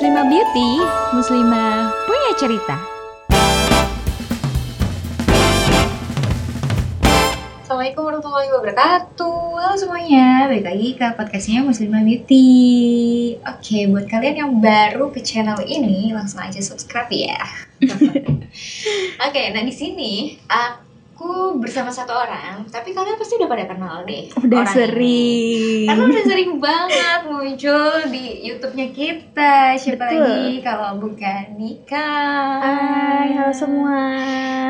Muslimah Beauty, Muslimah punya cerita. Assalamualaikum warahmatullahi wabarakatuh. Halo semuanya, balik lagi ke podcastnya Muslimah Beauty. Oke, buat kalian yang baru ke channel ini Langsung aja subscribe ya. Oke, nah di sini Aku bersama satu orang Tapi kalian pasti udah pada kenal deh Udah orang sering. ini. Karena udah sering banget muncul di YouTube-nya kita Siapa Betul. lagi kalau bukan Nika Hai, halo semua.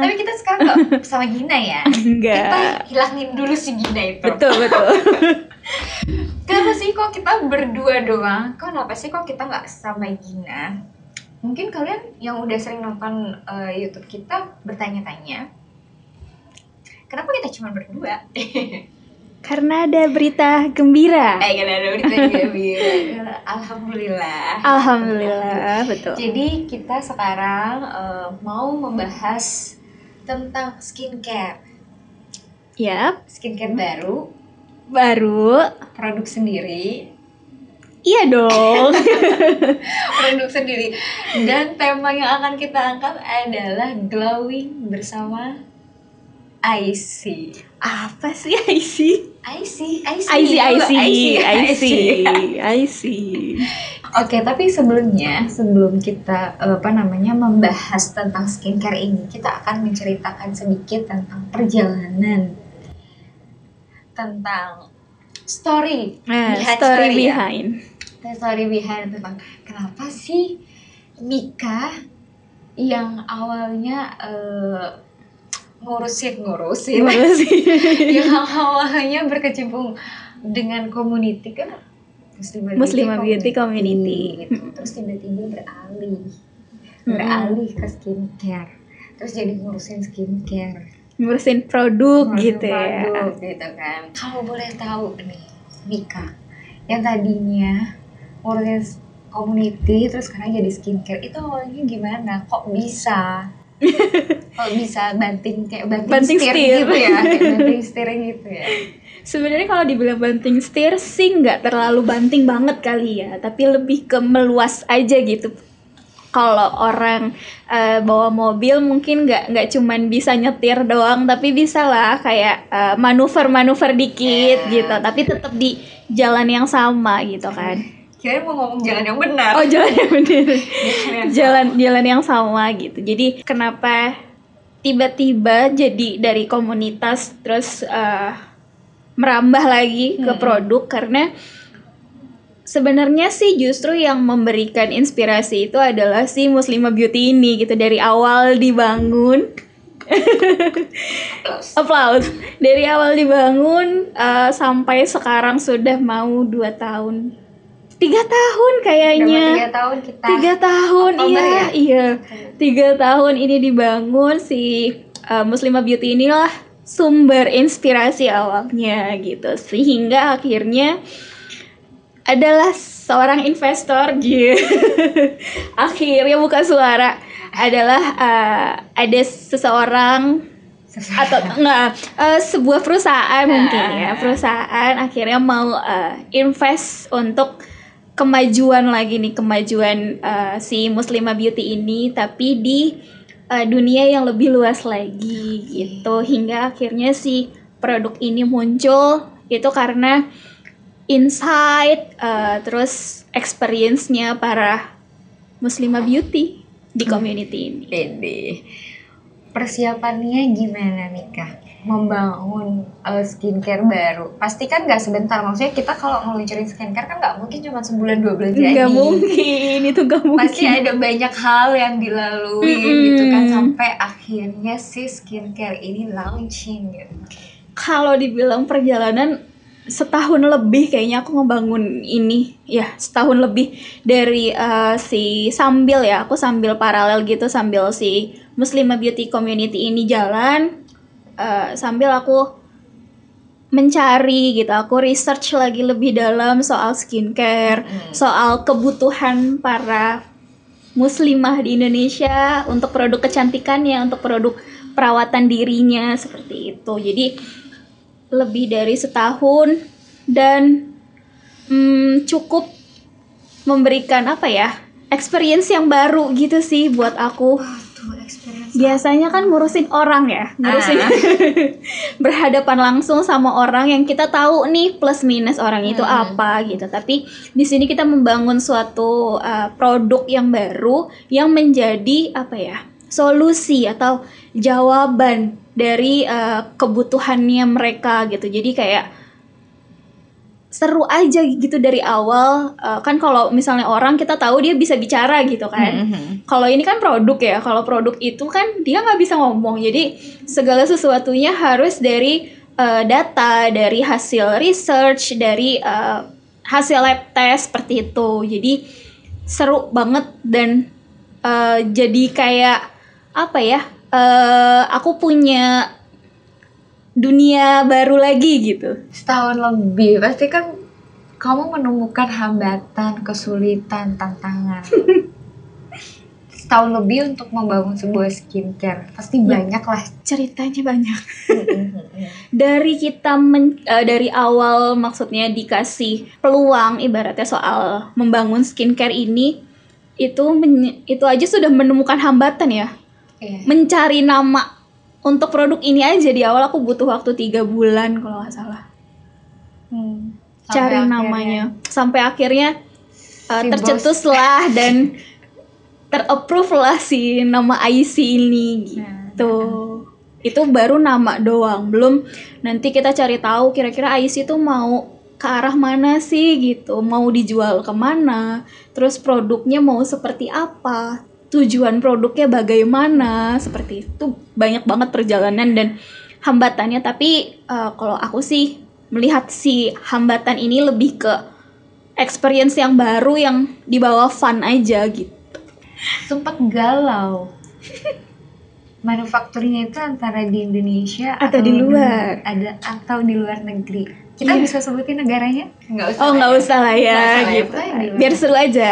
Tapi kita sekarang gak sama Gina ya Kita Enggak. hilangin dulu si Gina itu Betul, betul. Kenapa sih kok kita berdua doang? Kok Kenapa sih kok kita nggak sama Gina? Mungkin kalian yang udah sering nonton eh, YouTube kita bertanya-tanya, kenapa kita cuma berdua? Karena ada berita gembira. Eh, karena ada berita gembira. Alhamdulillah. Alhamdulillah, betul. Jadi kita sekarang eh, mau membahas tentang skincare, Yap, skincare baru, baru. produk sendiri, Iya dong. produk sendiri dan tema yang akan kita angkat adalah glowing bersama IC Apa sih IC? IC IC IC, IC, IC IC, IC. Oke tapi sebelumnya sebelum kita eh, apa namanya membahas tentang skincare ini kita akan menceritakan sedikit tentang perjalanan tentang story Nah, Behind story story ya. behind. Dan story behind tentang kenapa sih Mika yang awalnya eh, ngurusin ngurusin. Sih? yang awalnya berkecimpung dengan community kan Muslimah, Muslimah Beauty Community. gitu. terus tiba-tiba beralih. Beralih ke skincare. Terus jadi ngurusin skincare. Ngurusin produk ngurusin gitu ya. produk, gitu kan. Kalau boleh tahu nih Mika yang tadinya ngurusin community terus sekarang jadi skincare itu awalnya gimana? Kok bisa kok bisa banting kayak banting, Banting setir, setir. gitu ya kayak banting setir gitu ya Sebenarnya kalau dibilang banting setir sih nggak terlalu banting banget kali ya, tapi lebih ke meluas aja gitu. Kalau orang eh, bawa mobil mungkin nggak nggak cuman bisa nyetir doang, tapi bisa lah kayak eh, manuver-manuver dikit Ya. gitu, tapi tetap di jalan yang sama gitu kan. kira mau ngomong jalan yang benar Oh jalan yang Jalan yang jalan jalan yang sama gitu. Jadi kenapa tiba-tiba jadi dari komunitas terus eh, merambah lagi ke Hmm. produk karena sebenarnya sih justru yang memberikan inspirasi itu adalah si Muslimah Beauty ini gitu dari awal dibangun. Applause dari awal dibangun eh, sampai sekarang sudah mau dua tahun tiga tahun kayaknya. Tiga tahun kita tiga tahun Oktober iya ya? iya. Tiga tahun ini dibangun si uh, Muslimah Beauty inilah sumber inspirasi awalnya gitu. Sehingga akhirnya adalah seorang investor gitu. Akhirnya buka suara adalah uh, ada seseorang atau enggak eh, sebuah perusahaan mungkin ya. Perusahaan akhirnya mau eh, invest untuk kemajuan lagi nih kemajuan eh, si Muslimah Beauty ini tapi di eh, dunia yang lebih luas lagi gitu hingga akhirnya si produk ini muncul itu karena insight eh, terus experience-nya para Muslimah Beauty di community ini. Pede. Persiapannya gimana Mika? Membangun uh, skincare baru. Pasti kan nggak sebentar. Maksudnya kita kalau ngeluncurin skincare kan nggak mungkin cuma sebulan dua bulan jadi. Nggak mungkin itu nggak mungkin. Pasti ada banyak hal yang dilalui Mm-mm. gitu kan sampai akhirnya si skincare ini launching gitu. kalau dibilang perjalanan setahun lebih kayaknya aku ngebangun ini ya setahun lebih dari eh, si sambil ya aku sambil paralel gitu sambil si Muslimah Beauty Community ini jalan eh, sambil aku mencari gitu aku research lagi lebih dalam soal skincare Hmm. soal kebutuhan para muslimah di Indonesia untuk produk kecantikannya, untuk produk perawatan dirinya seperti itu. Jadi lebih dari setahun dan hmm, cukup memberikan apa ya experience yang baru gitu sih buat aku experience. biasanya kan ngurusin orang ya ngurusin Ah. berhadapan langsung sama orang yang kita tahu nih plus minus orang itu Hmm. apa gitu tapi di sini kita membangun suatu uh, produk yang baru yang menjadi apa ya solusi atau jawaban dari uh, kebutuhannya mereka gitu jadi kayak seru aja gitu dari awal. Uh, kan kalau misalnya orang kita tahu dia bisa bicara gitu kan. Mhm. kalau ini kan produk ya kalau produk itu kan dia nggak bisa ngomong. Jadi segala sesuatunya harus dari uh, data dari hasil research dari uh, hasil lab test seperti itu. Jadi seru banget dan uh, jadi kayak apa ya uh, aku punya dunia baru lagi gitu Setahun lebih pasti kan kamu menemukan hambatan, kesulitan, tantangan. Setahun lebih untuk membangun sebuah skincare pasti Ya. banyak lah. ceritanya banyak dari kita men- eh, dari awal maksudnya dikasih peluang ibaratnya soal membangun skincare ini itu men- itu aja sudah menemukan hambatan ya Iya. mencari nama untuk produk ini aja di awal aku butuh waktu tiga bulan kalau nggak salah. Hmm. cari Sampai namanya. Sampai akhirnya uh, Si tercetus lah dan terapprove lah si nama IC ini gitu. Itu baru nama doang. Belum nanti kita cari tahu kira-kira IC itu mau ke arah mana sih gitu. Mau dijual ke mana? Terus produknya mau seperti apa tujuan produknya bagaimana seperti itu banyak banget perjalanan dan hambatannya tapi uh, kalau aku sih melihat si hambatan ini lebih ke experience yang baru yang dibawa fun aja gitu sempat galau. Manufakturnya itu antara di Indonesia Atau di luar. ada atau di luar negeri. Kita Iya. bisa sebutin negaranya? Nggak usah. oh nggak ya. usah lah ya Nggak usah lah ya, gitu di luar biar seru aja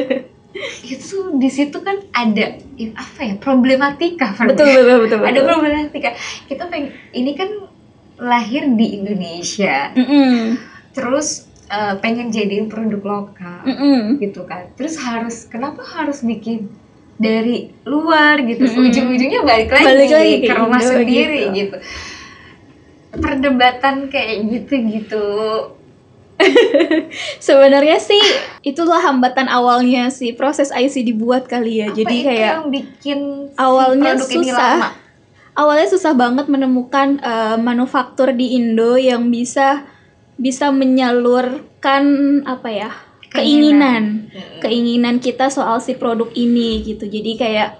Itu di situ kan ada i- apa ya problematika. betul betul betul, betul. Ada problematika. Kita pengen ini kan lahir di Indonesia, Mm-mm. terus eh, pengen jadiin produk lokal. Mm-mm. gitu kan terus harus kenapa harus bikin dari luar gitu Mm-mm. ujung-ujungnya balik lagi, Balik lagi ke rumah sendiri gitu. gitu. perdebatan kayak gitu gitu sebenarnya sih itulah hambatan awalnya si proses IC dibuat kali ya. Apa jadi itu kayak yang bikin si awalnya produk ini susah. lama? awalnya susah banget menemukan eh, manufaktur di Indo yang bisa bisa menyalurkan apa ya keinginan. keinginan kita soal si produk ini gitu. Jadi kayak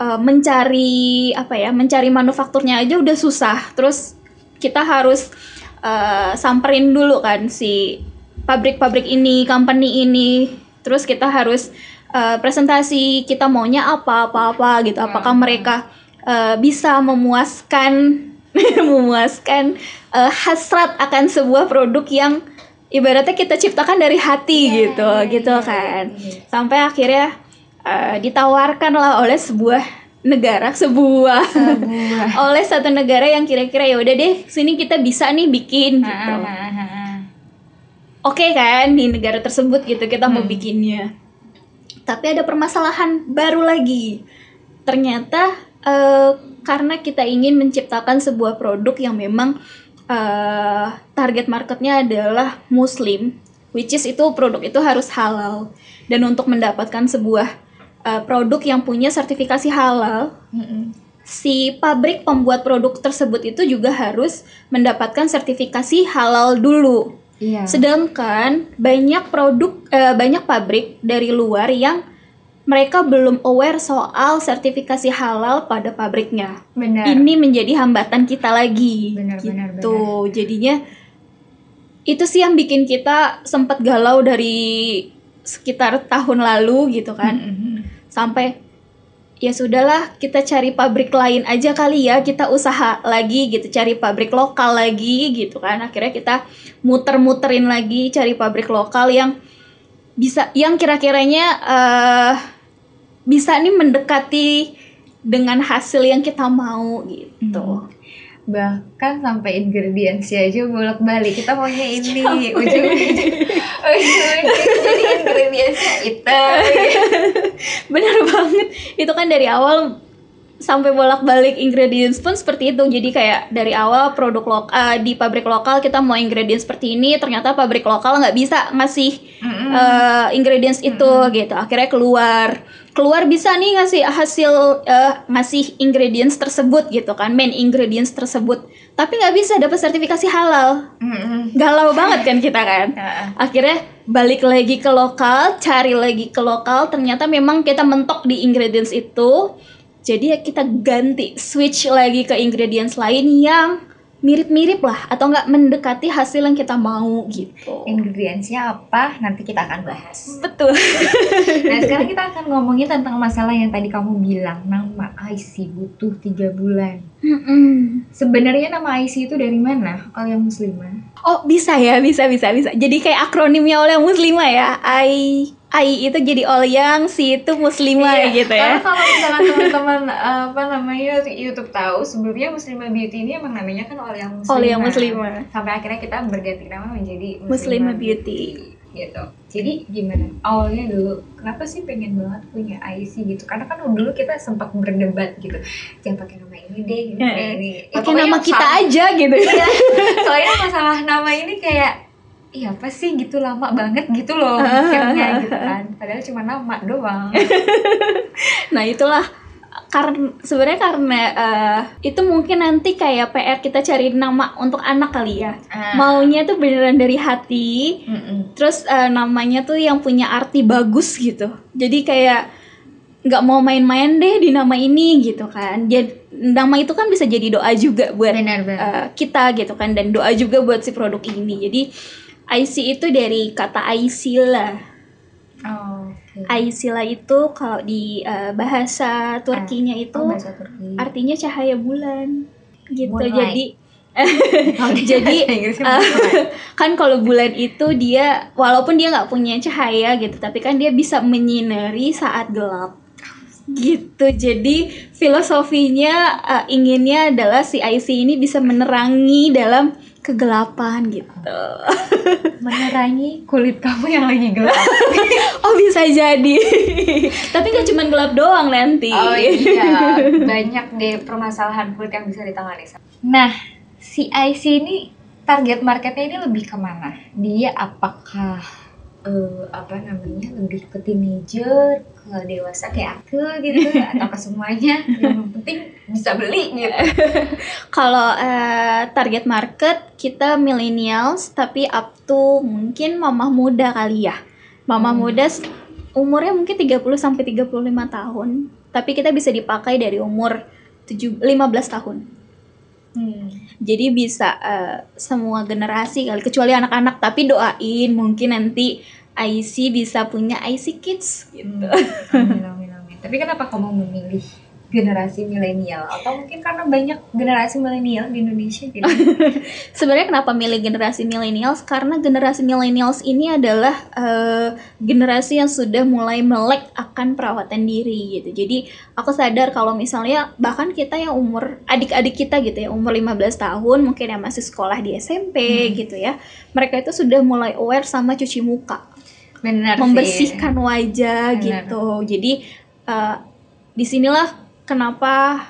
eh, mencari apa ya mencari manufakturnya aja udah susah. Terus kita harus eh, samperin dulu kan si pabrik-pabrik ini company ini terus kita harus eh, presentasi kita maunya apa apa apa gitu apakah Hmm. mereka eh, bisa memuaskan memuaskan eh, hasrat akan sebuah produk yang ibaratnya kita ciptakan dari hati Iya, gitu iya, gitu iya, kan iya. sampai akhirnya eh, ditawarkan lah oleh sebuah negara sebuah. Sebuah. oleh satu negara yang kira-kira ya udah deh sini kita bisa nih bikin gitu. oke kan di negara tersebut gitu kita mau Hmm. bikinnya. Tapi ada permasalahan baru lagi. Ternyata eh, karena kita ingin menciptakan sebuah produk yang memang eh, target marketnya adalah muslim which is itu produk itu harus halal. Dan untuk mendapatkan sebuah eh, produk yang punya sertifikasi halal Mm-mm. si pabrik pembuat produk tersebut itu juga harus mendapatkan sertifikasi halal dulu. Iya. Sedangkan banyak produk eh, banyak pabrik dari luar yang mereka belum aware soal sertifikasi halal pada pabriknya. Benar. Ini menjadi hambatan kita lagi. Benar, benar, gitu. Jadinya itu sih yang bikin kita sempat galau dari sekitar tahun lalu gitu kan Mm-mm. Sampai ya sudahlah kita cari pabrik lain aja kali ya kita usaha lagi gitu cari pabrik lokal lagi gitu kan. Akhirnya kita muter-muterin lagi cari pabrik lokal yang bisa yang kira-kiranya eh, bisa nih mendekati dengan hasil yang kita mau gitu bahkan sampai ingredientsnya aja bolak balik kita maunya ini ujung jadi ingredientsnya itu. Bener banget. Itu kan dari awal sampai bolak balik ingredients pun seperti itu. Jadi kayak dari awal produk lokal uh, eh, di pabrik lokal kita mau ingredients seperti ini ternyata pabrik lokal nggak bisa ngasih mm eh, ingredients itu gitu. Akhirnya keluar keluar bisa nih ngasih hasil eh, ngasih ingredients tersebut gitu kan, main ingredients tersebut. Tapi nggak bisa dapat sertifikasi halal. Mm-mm. Galau banget kan kita kan. Akhirnya balik lagi ke lokal, cari lagi ke lokal, ternyata memang kita mentok di ingredients itu. Jadi ya kita ganti, switch lagi ke ingredients lain yang mirip-mirip lah atau nggak mendekati hasil yang kita mau gitu. Ingredientsnya apa? Nanti kita akan bahas. Betul. Nah sekarang kita akan ngomongin tentang masalah yang tadi kamu bilang nama IC butuh tiga bulan. Mm-mm. Sebenarnya nama IC itu dari mana? Oleh muslimah. Oh bisa ya, bisa bisa bisa. Jadi kayak akronimnya oleh muslimah ya. I I itu jadi oleh yang si itu muslimah gitu Karena ya. kalau misalnya teman-teman eh, apa namanya YouTube tahu sebenarnya Muslimah Beauty ini emang namanya kan yang muslimah. Oleh yang muslimah. Sampai akhirnya kita berganti nama menjadi Muslimah Beauty. gitu. Jadi gimana? Awalnya dulu kenapa sih pengen banget punya IC gitu? Karena kan dulu kita sempat berdebat gitu. Jangan pakai nama ini deh, ini, Eh, ini. Ya, Pakai nama kita sama- aja gitu. Iya. Soalnya masalah nama ini kayak Iya apa sih gitu lama banget gitu loh mikirnya gitu kan Padahal cuma nama doang Nah itulah karena sebenarnya karena eh, itu mungkin nanti kayak PR kita cari nama untuk anak kali ya. Ah. Maunya tuh beneran dari hati. Mm-mm. Terus eh, namanya tuh yang punya arti bagus gitu. Jadi kayak nggak mau main-main deh di nama ini gitu kan. Jadi nama itu kan bisa jadi doa juga buat Benar benar eh, kita gitu kan dan doa juga buat si produk ini. Jadi IC itu dari kata Aisila. Oh, oke Aisila itu kalau di eh, bahasa Turkinya itu Oh, bahasa Turki. artinya cahaya bulan gitu. Moonlight. Jadi Oh, jadi Inggrisnya eh, kan kalau bulan itu dia walaupun dia nggak punya cahaya gitu, tapi kan dia bisa menyinari saat gelap gitu. Jadi filosofinya eh, inginnya adalah si IC ini bisa menerangi dalam kegelapan gitu. menerangi kulit kamu yang lagi gelap. Oh bisa jadi. tapi nggak cuma gelap doang nanti. Oh iya, banyak deh permasalahan kulit yang bisa ditangani. Nah, si IC ini target marketnya ini lebih ke mana? Dia apakah eh, apa namanya lebih ke teenager, ke dewasa kayak aku gitu, atau ke semuanya? Yang penting bisa beli gitu. Kalau eh, target market kita millennials tapi up to mungkin mamah muda kali ya. Mamah Hmm. muda umurnya mungkin 30 sampai 35 tahun, tapi kita bisa dipakai dari umur 7 15 tahun. Hmm. Jadi bisa eh, semua generasi kali kecuali anak-anak tapi doain mungkin nanti IC bisa punya IC kids gitu. Amin, amin, amin. Tapi kenapa kamu memilih generasi milenial? Atau mungkin karena banyak generasi milenial di Indonesia jadi Sebenarnya kenapa milih generasi millennials? Karena generasi millennials ini adalah eh, generasi yang sudah mulai melek akan perawatan diri gitu. Jadi aku sadar kalau misalnya bahkan kita yang umur adik-adik kita gitu ya, umur 15 tahun mungkin yang masih sekolah di SMP gitu ya. Mereka itu sudah mulai aware sama cuci muka, benar sih. membersihkan wajah Benar. gitu. Jadi eh, di sinilah kenapa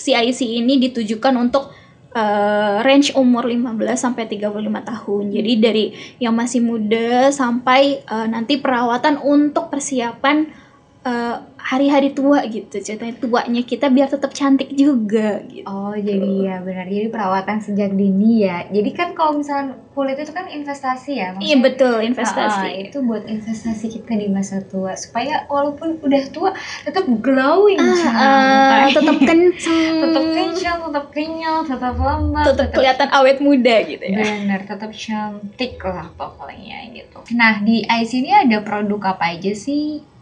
si IC ini ditujukan untuk eh, range umur 15 sampai 35 tahun. Jadi dari yang masih muda sampai eh, nanti perawatan untuk persiapan eh, hari-hari tua gitu. Ceritanya tuanya kita biar tetap cantik juga gitu. Oh jadi ya benar jadi perawatan sejak dini ya. Jadi kan kalau misalnya kulit itu kan investasi ya. Iya betul investasi. itu buat investasi kita di masa tua supaya walaupun udah tua tetap glowing Ah, Cang. ah, tetap kenceng, tetap kencang, tetap kenyal, tetap lembab, tetap kelihatan awet muda gitu ya. benar, tetap cantik lah pokoknya gitu. Nah di IC ini ada produk apa aja sih?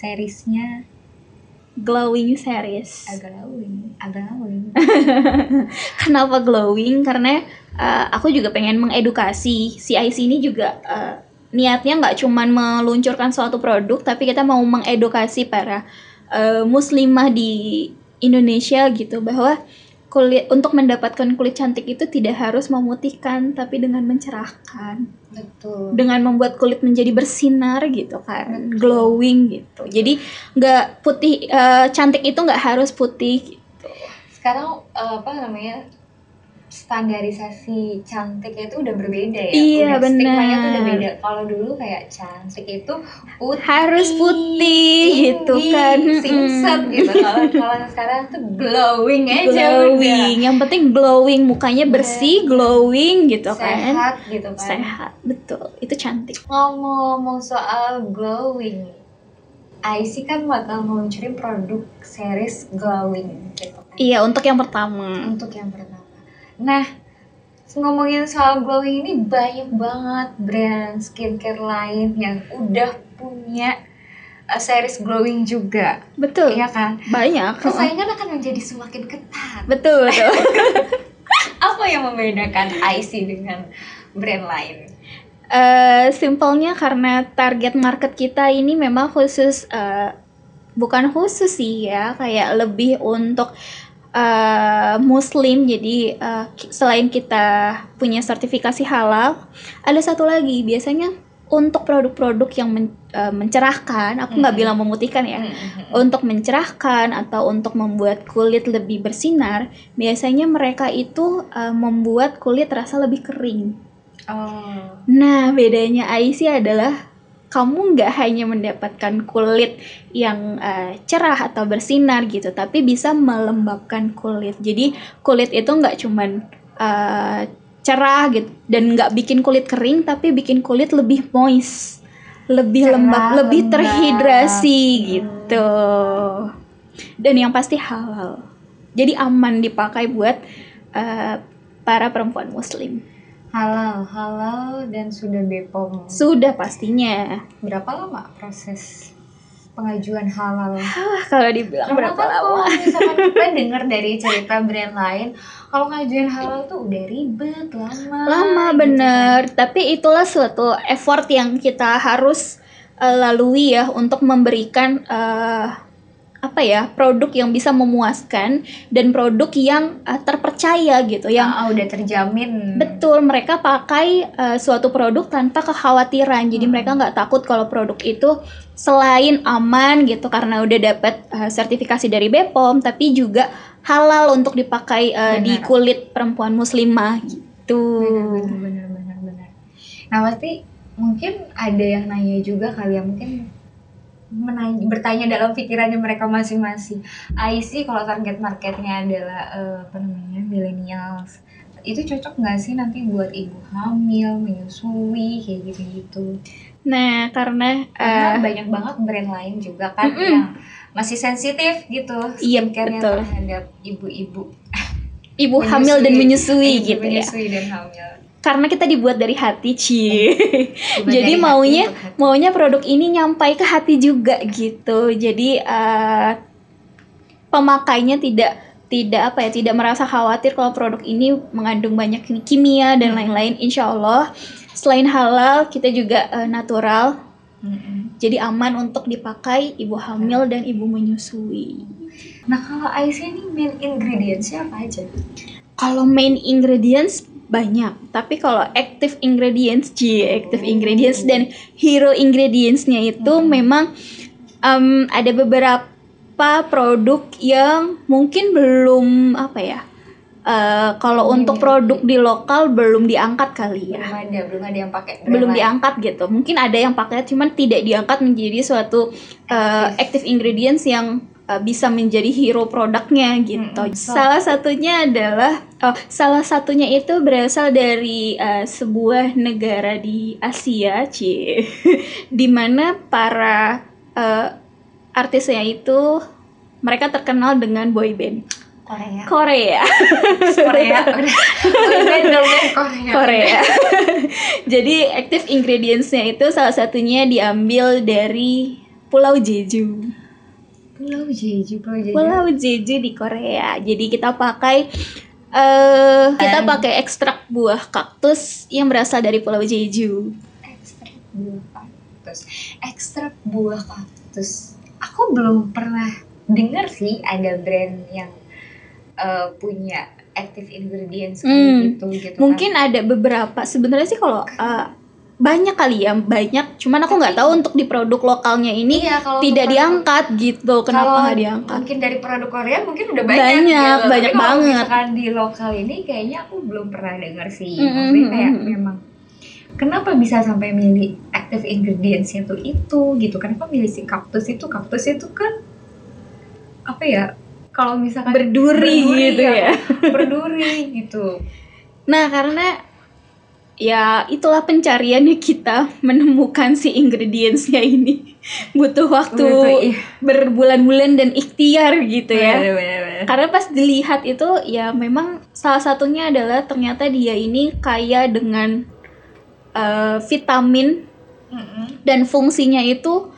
Seriesnya Glowing series. agak glowing, agak glowing. Kenapa glowing? Karena uh, aku juga pengen mengedukasi si IC ini juga uh, niatnya nggak cuman meluncurkan suatu produk, tapi kita mau mengedukasi para uh, muslimah di Indonesia gitu bahwa kulit untuk mendapatkan kulit cantik itu tidak harus memutihkan tapi dengan mencerahkan betul dengan membuat kulit menjadi bersinar gitu kan Betul. glowing gitu jadi nggak putih eh, cantik itu nggak harus putih gitu. sekarang eh, apa namanya standarisasi cantik itu udah berbeda ya. Iya, udah stigmanya tuh udah benar. beda. Kalau dulu kayak cantik itu putih. Harus putih, gitu kan. singset gitu. Kalau kalau sekarang tuh glowing aja udah. Glowing. Yang penting glowing. Mukanya bersih glowing gitu kan. Sehat gitu kan. Sehat betul. Itu cantik. Ngomong-ngomong soal glowing IC kan bakal meluncurin produk series glowing gitu kan. Iya untuk yang pertama. Untuk yang pertama. Nah, ngomongin soal glowing ini banyak banget brand skincare lain yang udah punya uh, series glowing juga, betul iya kan? banyak Persaingan akan menjadi semakin ketat. betul betul Apa yang membedakan IC dengan brand lain? Eh, simpelnya karena target market kita ini memang khusus eh, bukan khusus sih ya kayak lebih untuk eh, muslim jadi ki- selain kita punya sertifikasi halal ada satu lagi biasanya untuk produk-produk yang men- eh, mencerahkan aku nggak Mm-mm. bilang memutihkan ya untuk mencerahkan atau untuk membuat kulit lebih bersinar biasanya mereka itu eh, membuat kulit terasa lebih kering. Oh, Nah, bedanya IC adalah kamu nggak hanya mendapatkan kulit yang eh, cerah atau bersinar gitu, tapi bisa melembabkan kulit. Jadi kulit itu nggak cuman eh, cerah gitu dan nggak bikin kulit kering, tapi bikin kulit lebih moist, lebih Cerah, lembab, lebih lembab. terhidrasi Hmm. gitu. Dan yang pasti halal. Jadi aman dipakai buat eh, para perempuan muslim. Halal, halal dan sudah BPOM. Sudah pastinya. Berapa lama proses pengajuan halal? Kalau dibilang Karena berapa kan lama? kalau misalkan kita dengar dari cerita brand lain, kalau ngajuin halal tuh udah ribet, lama. Lama gitu bener. Tapi itulah suatu effort yang kita harus eh, lalui ya untuk memberikan eh, apa ya produk yang bisa memuaskan dan produk yang eh, terpercaya gitu, yang Ah, udah terjamin. Betul, mereka pakai eh, suatu produk tanpa kekhawatiran. Jadi Hmm. mereka nggak takut kalau produk itu selain aman gitu karena udah dapat eh, sertifikasi dari BPOM, tapi juga halal untuk dipakai eh, di Benar. kulit perempuan muslimah gitu. Bener, bener, bener, bener. Nah, pasti mungkin ada yang nanya juga kali ya, mungkin menanya, bertanya dalam pikirannya mereka masing-masing. IC kalau target marketnya adalah eh, apa namanya millennials, itu cocok nggak sih nanti buat ibu hamil, menyusui kayak gitu-gitu? Nah, karena Karena eh, banyak banget brand lain juga kan Mm-mm. yang masih sensitif gitu Iya, skincare-nya betul. terhadap ibu-ibu ibu hamil dan menyusui Ibu gitu ya. menyusui dan hamil. Karena kita dibuat dari hati, Ci. Dibuat Jadi hati maunya hati. maunya produk ini nyampai ke hati juga gitu. Jadi eh, pemakainya tidak tidak apa ya tidak merasa khawatir kalau produk ini mengandung banyak kimia dan Hmm. lain-lain. Insya Allah selain halal kita juga eh, natural. Mm-mm. Jadi aman untuk dipakai ibu hamil dan ibu menyusui. Nah kalau IC ini main ingredientsnya apa aja? Kalau main ingredients banyak, tapi kalau active ingredients, Ci, active ingredients dan hero ingredientsnya itu Hmm. memang em, ada beberapa produk yang mungkin belum apa ya? eh, kalau Belum untuk produk di lokal belum diangkat kali ya. Belum ada, belum ada yang pakai. Belum lain. diangkat gitu. Mungkin ada yang pakai cuman tidak diangkat menjadi suatu eh, Active. active ingredients yang eh, bisa menjadi hero produknya gitu. Mm-mm. So- Salah satunya adalah oh, salah satunya itu berasal dari eh, sebuah negara di Asia, Ci. di mana para eh, artisnya itu mereka terkenal dengan boy band Korea. Korea. Korea. Korea. Korea. Jadi active ingredientsnya itu salah satunya diambil dari Pulau Jeju. Pulau Jeju, Pulau Jeju. Pulau Jeju di Korea. Jadi kita pakai eh kita Dan- pakai ekstrak buah kaktus yang berasal dari Pulau Jeju. Ekstrak buah kaktus. Ekstrak buah kaktus. Aku belum pernah dengar sih ada brand yang eh, punya active ingredients Hmm. gitu gitu kan. Mungkin ada beberapa sebenarnya sih kalau uh, banyak kali ya banyak. Cuman aku nggak Tapi- tahu untuk di produk lokalnya ini Iya, kalau tidak untuk diangkat gitu. Kenapa nggak diangkat? Mungkin dari produk Korea mungkin udah banyak. Banyak, gitu. Tapi banyak kalau banget. Misalkan di lokal ini kayaknya aku belum pernah dengar sih. Mm, Maksudnya mm, kayak memang kenapa bisa sampai milih active ingredients-nya tuh itu gitu. Kenapa milih si kaktus itu? Kaktus itu kan apa ya? Kalau misalkan Berduri gitu ya. Berduri gitu. Nah, karena ya itulah pencariannya kita menemukan si ingredientsnya ini butuh waktu iya. berbulan-bulan dan ikhtiar gitu ya. Bener-bener. Karena pas dilihat itu ya memang salah satunya adalah ternyata dia ini kaya dengan eh, vitamin Mm-mm. dan fungsinya itu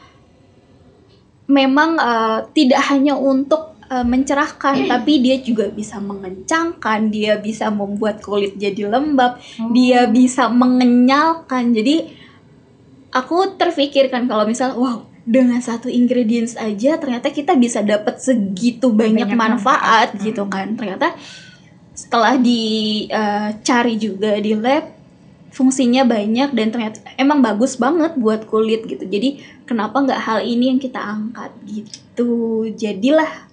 memang eh, tidak hanya untuk eh, mencerahkan tapi dia juga bisa mengencangkan, dia bisa membuat kulit jadi lembab, Oh. dia bisa mengenyalkan. Jadi aku terfikirkan kalau misal wow dengan satu ingredients aja ternyata kita bisa dapat segitu banyak, Banyak manfaat, manfaat. gitu kan. Ternyata setelah dicari juga di lab fungsinya banyak dan ternyata emang bagus banget buat kulit gitu. Jadi kenapa nggak hal ini yang kita angkat gitu. Jadilah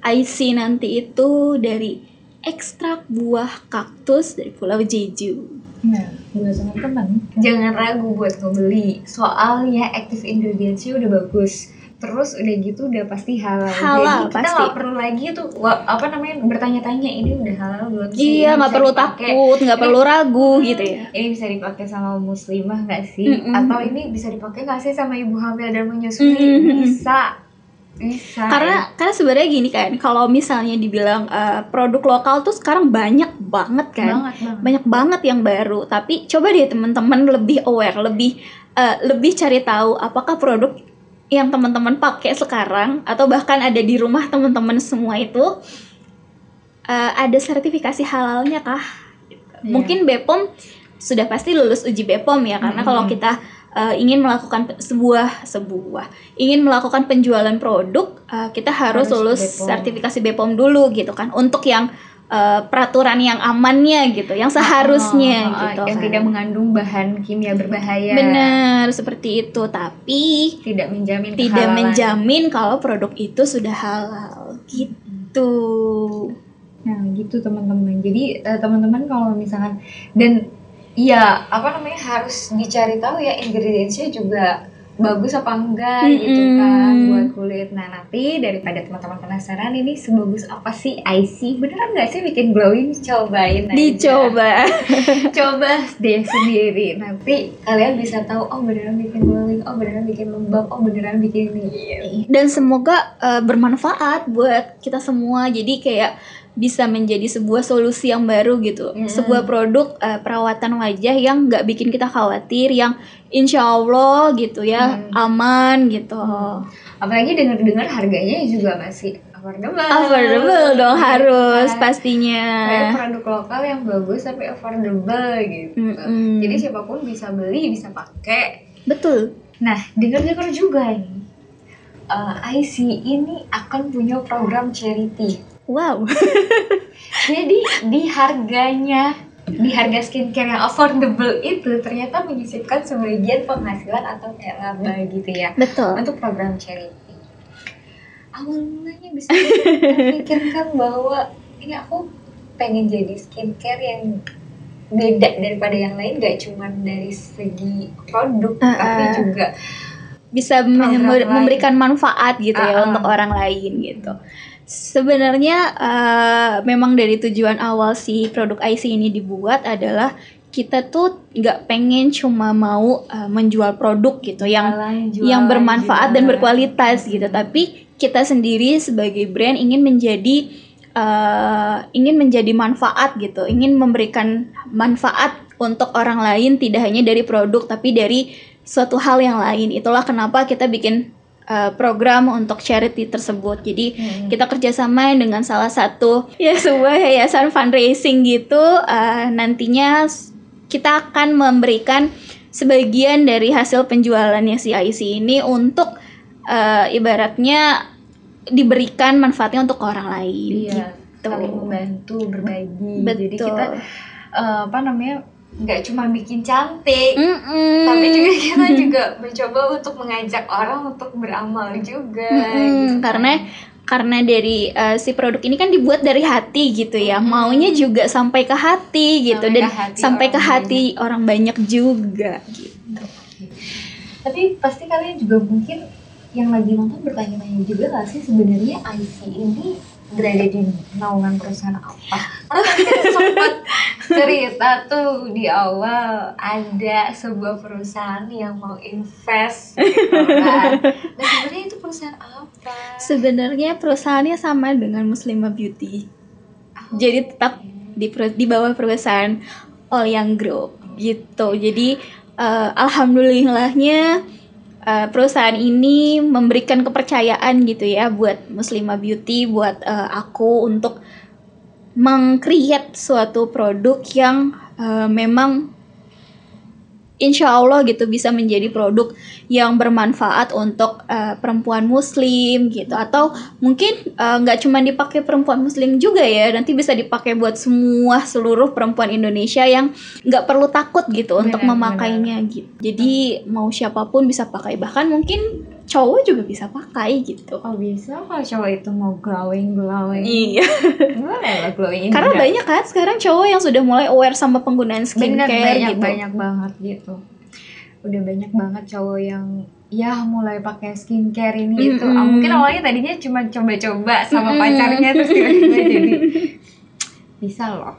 IC nanti itu dari ekstrak buah kaktus dari Pulau Jeju. Nah, buat teman-teman jangan ragu buat ngebeli. Soalnya active ingredients-nya udah bagus. Terus udah gitu udah pasti halal. Halal, Jadi kita pasti. nggak perlu lagi tuh apa namanya bertanya-tanya ini udah halal belum sih? Iya, nggak perlu dipakai. takut, nggak perlu ragu Hmm, gitu ya. Ini bisa dipakai sama muslimah nggak sih? Mm-mm. Atau ini bisa dipakai nggak sih sama ibu hamil dan menyusui? Mm-mm. Bisa. Bisa. Karena karena sebenarnya gini kan, kalau misalnya dibilang eh, produk lokal tuh sekarang banyak banget kan. banget banget. banyak banget yang baru tapi coba deh teman-teman lebih aware lebih eh, lebih cari tahu apakah produk yang teman-teman pakai sekarang atau bahkan ada di rumah teman-teman semua itu eh, ada sertifikasi halalnya kah Iya. mungkin Bepom sudah pasti lulus uji Bepom ya karena kalau Mm-mm. kita eh, ingin melakukan sebuah sebuah ingin melakukan penjualan produk eh, kita harus, Harus lulus Bepom. sertifikasi Bepom dulu gitu kan untuk yang eh, peraturan yang amannya gitu yang seharusnya Oh, oh, gitu yang kan. tidak mengandung bahan kimia berbahaya. benar seperti itu tapi Tidak menjamin tidak kehalalan. menjamin kalau produk itu sudah halal gitu Nah gitu teman-teman. Jadi eh, teman-teman kalau misalkan dan iya apa namanya harus dicari tahu ya ingredientsnya juga bagus apa enggak gitu kan buat kulit. Nah nanti daripada teman-teman penasaran ini sebagus apa sih IC beneran nggak sih bikin glowing? Cobain aja. dicoba Coba deh sendiri. Nanti kalian bisa tahu oh beneran bikin glowing, oh beneran bikin lembab, oh beneran bikin ini. dan semoga eh, bermanfaat buat kita semua jadi kayak bisa menjadi sebuah solusi yang baru gitu Mm-mm. sebuah produk eh, perawatan wajah yang nggak bikin kita khawatir yang insya Allah gitu ya Mm. aman gitu Apalagi dengar-dengar harganya juga masih affordable. affordable dong Gitu harus pastinya Kayak produk lokal yang bagus tapi affordable gitu. Mm-mm. Jadi siapa pun bisa beli, bisa pakai. betul Nah, dengar-dengar juga nih. eh, IC ini akan punya program charity. Wow Jadi di harganya di harga skincare yang affordable itu ternyata menyisipkan sebagian penghasilan atau kayak laba gitu ya betul untuk program charity. Awal mulanya bisa terpikirkan bahwa ini aku pengen jadi skincare yang beda daripada yang lain gak cuma dari segi produk Uh-uh. tapi juga bisa Program mem- lain. memberikan manfaat gitu ya Ah, ah. untuk orang lain gitu. Sebenarnya eh, memang dari tujuan awal si produk IC ini dibuat adalah kita tuh nggak pengen cuma mau eh, menjual produk gitu yang jualan, jualan, yang bermanfaat dan jualan. berkualitas gitu. Tapi kita sendiri sebagai brand ingin menjadi eh, ingin menjadi manfaat gitu, ingin memberikan manfaat untuk orang lain tidak hanya dari produk tapi dari suatu hal yang lain. Itulah kenapa kita bikin eh, program untuk charity tersebut. Jadi Hmm. kita kerjasama dengan salah satu ya sebuah yayasan fundraising gitu. eh, nantinya kita akan memberikan sebagian dari hasil penjualannya si IC ini untuk eh, ibaratnya diberikan manfaatnya untuk orang lain. Iya. saling membantu berbagi Betul. jadi kita eh, apa namanya nggak cuma bikin cantik. Mm-mm. tapi juga kita juga mencoba untuk mengajak orang untuk beramal juga Mm-mm, gitu. karena karena dari eh, si produk ini kan dibuat dari hati gitu ya. Mm-mm. maunya juga sampai ke hati gitu. Sampai dan ke hati sampai ke hati orang banyak juga gitu. Tapi pasti kalian juga mungkin yang lagi nonton bertanya-tanya juga gak sih sebenarnya IC ini berada di naungan perusahaan apa? Karena tadi sempat cerita tuh di awal ada sebuah perusahaan yang mau invest gitu kan. Nah sebenarnya itu perusahaan apa? sebenarnya perusahaannya sama dengan Muslimah Beauty jadi tetap di per- di bawah perusahaan Olyang Group gitu jadi eh, alhamdulillahnya eh, perusahaan ini memberikan kepercayaan gitu ya buat Muslimah Beauty buat eh, aku untuk mengcreate suatu produk yang eh, memang insya Allah gitu bisa menjadi produk yang bermanfaat untuk eh, perempuan muslim gitu. Atau mungkin eh, nggak cuma dipakai perempuan muslim juga ya nanti bisa dipakai buat semua seluruh perempuan Indonesia yang nggak perlu takut gitu untuk memakainya gitu. Jadi mau siapa pun bisa pakai. Bahkan mungkin cowok juga bisa pakai gitu. Oh bisa kalau cowok itu mau glowing glowing. iya. Boleh lah glowing. karena banyak kan sekarang cowok yang sudah mulai aware sama penggunaan Bener, skincare banyak gitu. banyak banget gitu. Udah banyak banget cowok yang ya mulai pakai skincare ini itu Mm-mm. Ah, mungkin awalnya tadinya cuma coba-coba sama Mm-mm. pacarnya terus tiba-tiba jadi bisa loh.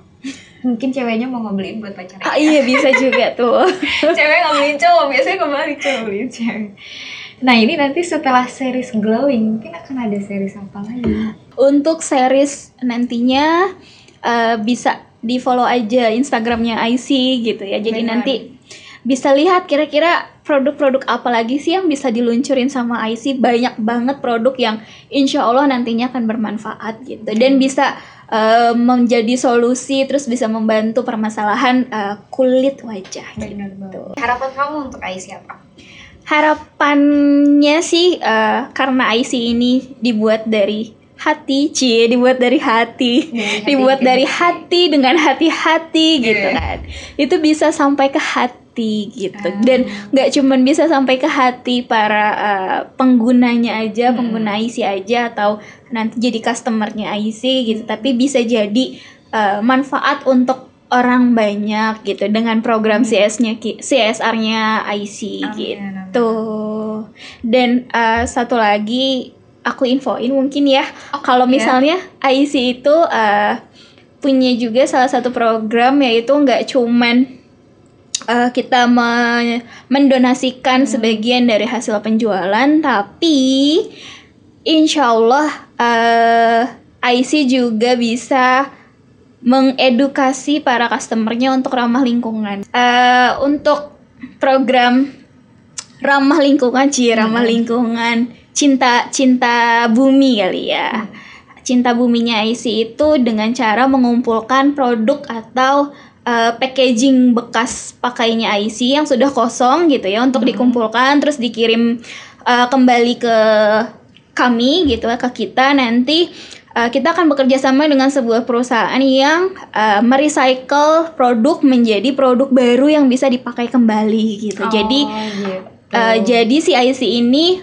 Mungkin ceweknya mau ngebeliin buat pacarnya. Ah, iya bisa juga tuh. Cewek ngebeliin cowok biasanya kembali cowok beliin cewek nah ini nanti setelah series glowing mungkin akan ada series apa lagi Untuk series nantinya eh, bisa di follow aja Instagramnya IC gitu ya. Jadi Benar. nanti bisa lihat kira-kira produk-produk apa lagi sih yang bisa diluncurin sama IC. Banyak banget produk yang insya Allah nantinya akan bermanfaat gitu dan bisa eh, menjadi solusi terus bisa membantu permasalahan eh, kulit wajah. benar gitu. harapan kamu untuk Ais siapa Harapannya sih eh, karena IC ini dibuat dari hati, cie, dibuat dari hati, hati dibuat dari hati. hati dengan hati-hati gitu Iya. kan. Itu bisa sampai ke hati gitu. Ah. Dan nggak cuman bisa sampai ke hati para eh, penggunanya aja, Hmm. pengguna IC aja atau nanti jadi customernya IC gitu, tapi bisa jadi eh, manfaat untuk orang banyak gitu dengan program CS-nya ki- CSR-nya IC Amin, gitu. Tuh. Dan eh, satu lagi aku infoin mungkin ya Oh, kalau iya. misalnya IC itu eh, punya juga salah satu program yaitu nggak cuman eh, kita me- mendonasikan Hmm. sebagian dari hasil penjualan tapi insya Allah eh, IC juga bisa mengedukasi para customernya untuk ramah lingkungan. Eh, untuk program ramah lingkungan, cie ramah Hmm. lingkungan, cinta cinta bumi kali ya. Cinta buminya IC itu dengan cara mengumpulkan produk atau eh, packaging bekas pakainya IC yang sudah kosong gitu ya untuk Hmm. dikumpulkan terus dikirim eh, kembali ke kami gitu ke kita nanti uh, kita akan bekerja sama dengan sebuah perusahaan yang uh, merecycle produk menjadi produk baru yang bisa dipakai kembali gitu. Jadi Oh, gitu. Uh, jadi si IC ini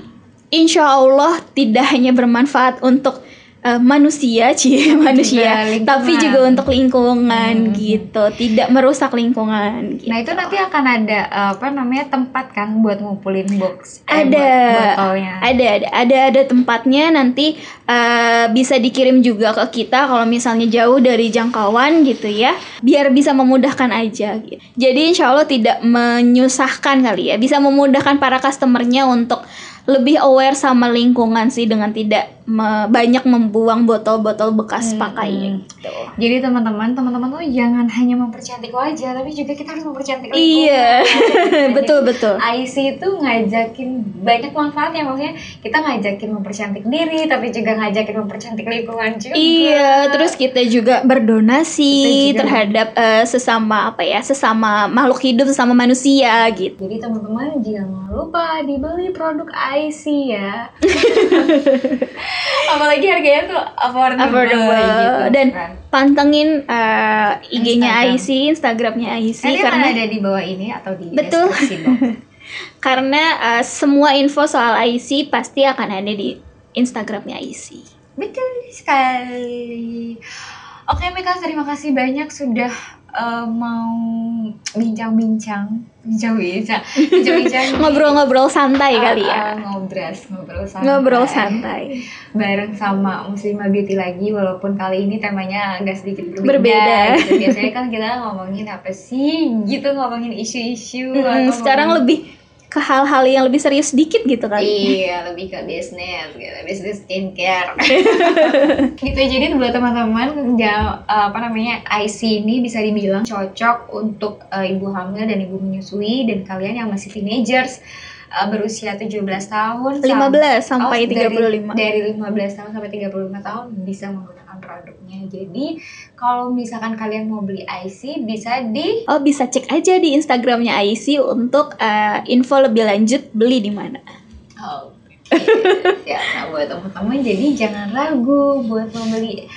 insya Allah tidak hanya bermanfaat untuk uh, manusia, cie manusia, lingkungan. tapi juga untuk lingkungan Hmm. gitu, tidak merusak lingkungan. Gitu. Nah itu nanti akan ada eh, apa namanya tempat kan buat ngumpulin box eh, Ada. buat ada ada ada ada tempatnya nanti eh, bisa dikirim juga ke kita kalau misalnya jauh dari jangkauan gitu ya biar bisa memudahkan aja gitu jadi insya Allah tidak menyusahkan kali ya bisa memudahkan para customernya untuk lebih aware sama lingkungan sih dengan tidak me- banyak membuang botol-botol bekas Hmm, pakainya hmm. gitu Jadi teman-teman, teman-teman tuh jangan hanya mempercantik wajah, tapi juga kita harus mempercantik lingkungan. iya Jadi, betul betul IC itu ngajakin banyak manfaatnya maksudnya kita ngajakin mempercantik diri tapi juga ngajakin mempercantik lingkungan juga. Iya, terus kita juga berdonasi Kita juga- terhadap eh, sesama apa ya, sesama makhluk hidup, sesama manusia gitu. Jadi teman-teman jangan lupa dibeli produk IC ya. Apalagi harganya tuh affordable, Affordable. gitu Dan kan. pantengin uh, IG-nya. IC, Instagramnya IC akan karena ada di bawah ini atau di Betul. karena uh, semua info soal IC pasti akan ada di Instagramnya IC. Betul sekali. Oke Mika, terima kasih banyak sudah eh, mau bincang-bincang, bincang-bincang, bincang-bincang Ngobrol-ngobrol santai Ah, kali ah, ya. ngobrol, ngobrol santai. Ngobrol santai. bareng sama Muslimah Beauty lagi walaupun kali ini temanya agak sedikit berbeda, Berbeda. gitu. biasanya kan kita ngomongin apa sih gitu ngomongin isu-isu Mm, atau sekarang ngomongin- lebih ke hal-hal yang lebih serius dikit gitu kali. Iya, lebih ke bisnis, gitu, bisnis skincare. gitu jadi buat teman-teman ja- apa namanya IC ini bisa dibilang cocok untuk eh, ibu hamil dan ibu menyusui dan kalian yang masih teenagers eh, berusia 17 tahun 15 sam- sampai Oh, dari- 35. Dari, 15 tahun sampai 35 tahun bisa menggunakan produknya. Jadi kalau misalkan kalian mau beli IC bisa di Oh, bisa cek aja di Instagramnya IC untuk uh, info lebih lanjut beli di mana. Oke. ya, nah buat teman-teman jadi jangan ragu buat membeli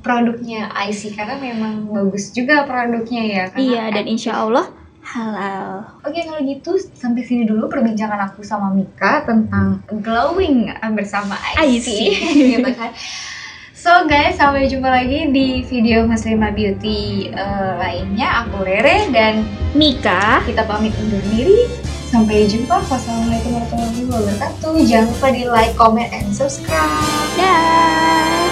produknya IC karena memang bagus juga produknya ya. karena Iya, dan insya Allah halal. Oke kalau gitu sampai sini dulu perbincangan aku sama Mika tentang glowing bersama IC, IC. gitu kan. So guys, sampai jumpa lagi di video Muslimah Beauty eh, lainnya. Aku Rere dan Mika, kita pamit undur diri. Sampai jumpa. Wassalamualaikum warahmatullahi wabarakatuh. Jangan lupa di like, comment, and subscribe. dah.